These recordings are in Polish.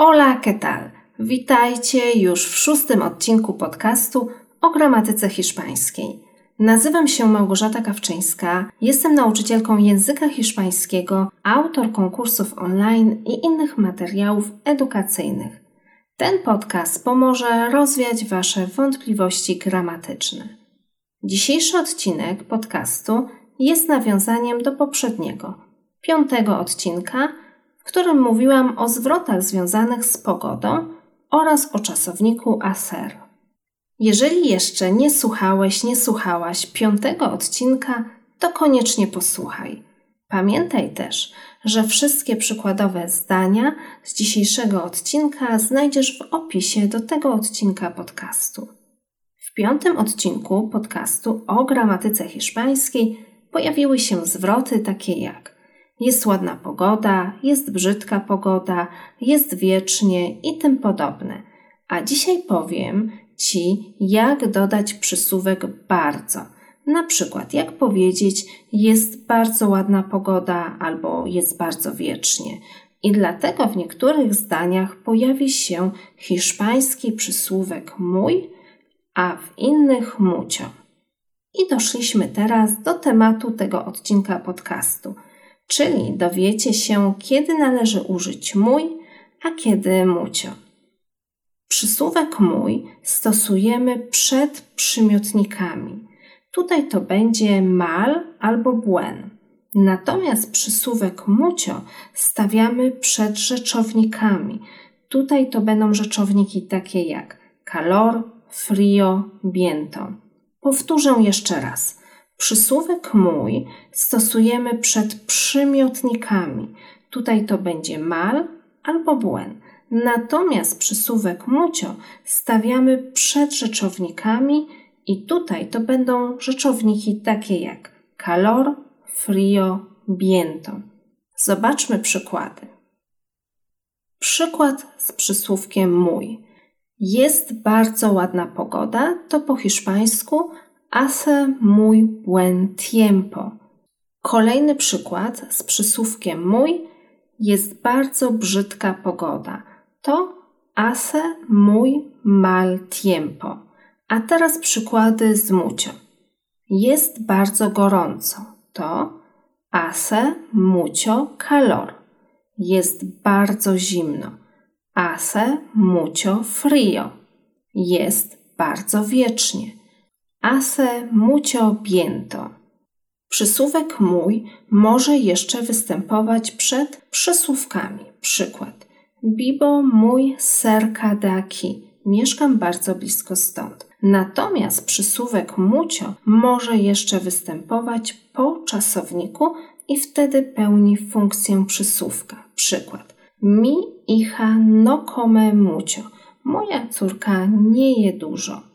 Hola, ¿qué tal? Witajcie już w szóstym odcinku podcastu o gramatyce hiszpańskiej. Nazywam się Małgorzata Kawczyńska, jestem nauczycielką języka hiszpańskiego, autor konkursów online i innych materiałów edukacyjnych. Ten podcast pomoże rozwiać Wasze wątpliwości gramatyczne. Dzisiejszy odcinek podcastu jest nawiązaniem do poprzedniego, piątego odcinka, w którym mówiłam o zwrotach związanych z pogodą oraz o czasowniku aser. Jeżeli jeszcze nie słuchałeś, nie słuchałaś piątego odcinka, to koniecznie posłuchaj. Pamiętaj też, że wszystkie przykładowe zdania z dzisiejszego odcinka znajdziesz w opisie do tego odcinka podcastu. W piątym odcinku podcastu o gramatyce hiszpańskiej pojawiły się zwroty takie jak jest ładna pogoda, jest brzydka pogoda, jest wiecznie i tym podobne. A dzisiaj powiem Ci, jak dodać przysłówek bardzo. Na przykład, jak powiedzieć jest bardzo ładna pogoda albo jest bardzo wiecznie. I dlatego w niektórych zdaniach pojawi się hiszpański przysłówek mój, a w innych mucio. I doszliśmy teraz do tematu tego odcinka podcastu, czyli dowiecie się, kiedy należy użyć mój, a kiedy mucio. Przysłówek mój stosujemy przed przymiotnikami. Tutaj to będzie mal albo błen. Natomiast przysłówek mucio stawiamy przed rzeczownikami. Tutaj to będą rzeczowniki takie jak calor, frio, viento. Powtórzę jeszcze raz. Przysłówek mój stosujemy przed przymiotnikami. Tutaj to będzie mal albo błen. Natomiast przysłówek mucio stawiamy przed rzeczownikami i tutaj to będą rzeczowniki takie jak calor, frio, viento. Zobaczmy przykłady. Przykład z przysłówkiem mój. Jest bardzo ładna pogoda to po hiszpańsku hace muy buen tiempo. Kolejny przykład z przysłówkiem mój jest bardzo brzydka pogoda. To hace muy mal tiempo. A teraz przykłady z mucio. Jest bardzo gorąco. To hace mucho calor. Jest bardzo zimno. Hace mucho frio. Jest bardzo wiecznie. Hace mucho viento. Przysłówek mój może jeszcze występować przed przysłówkami. Przykład. Bibo mój aquí. Mieszkam bardzo blisko stąd. Natomiast przysłówek mucio może jeszcze występować po czasowniku i wtedy pełni funkcję przysłówka. Przykład. Mi hija no come mucho. Moja córka nie je dużo.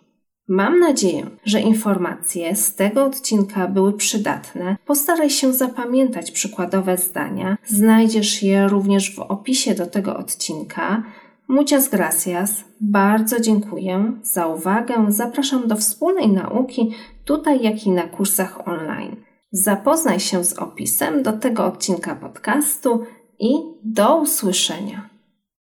Mam nadzieję, że informacje z tego odcinka były przydatne. Postaraj się zapamiętać przykładowe zdania. Znajdziesz je również w opisie do tego odcinka. Muchas gracias. Bardzo dziękuję za uwagę. Zapraszam do wspólnej nauki tutaj, jak i na kursach online. Zapoznaj się z opisem do tego odcinka podcastu i do usłyszenia.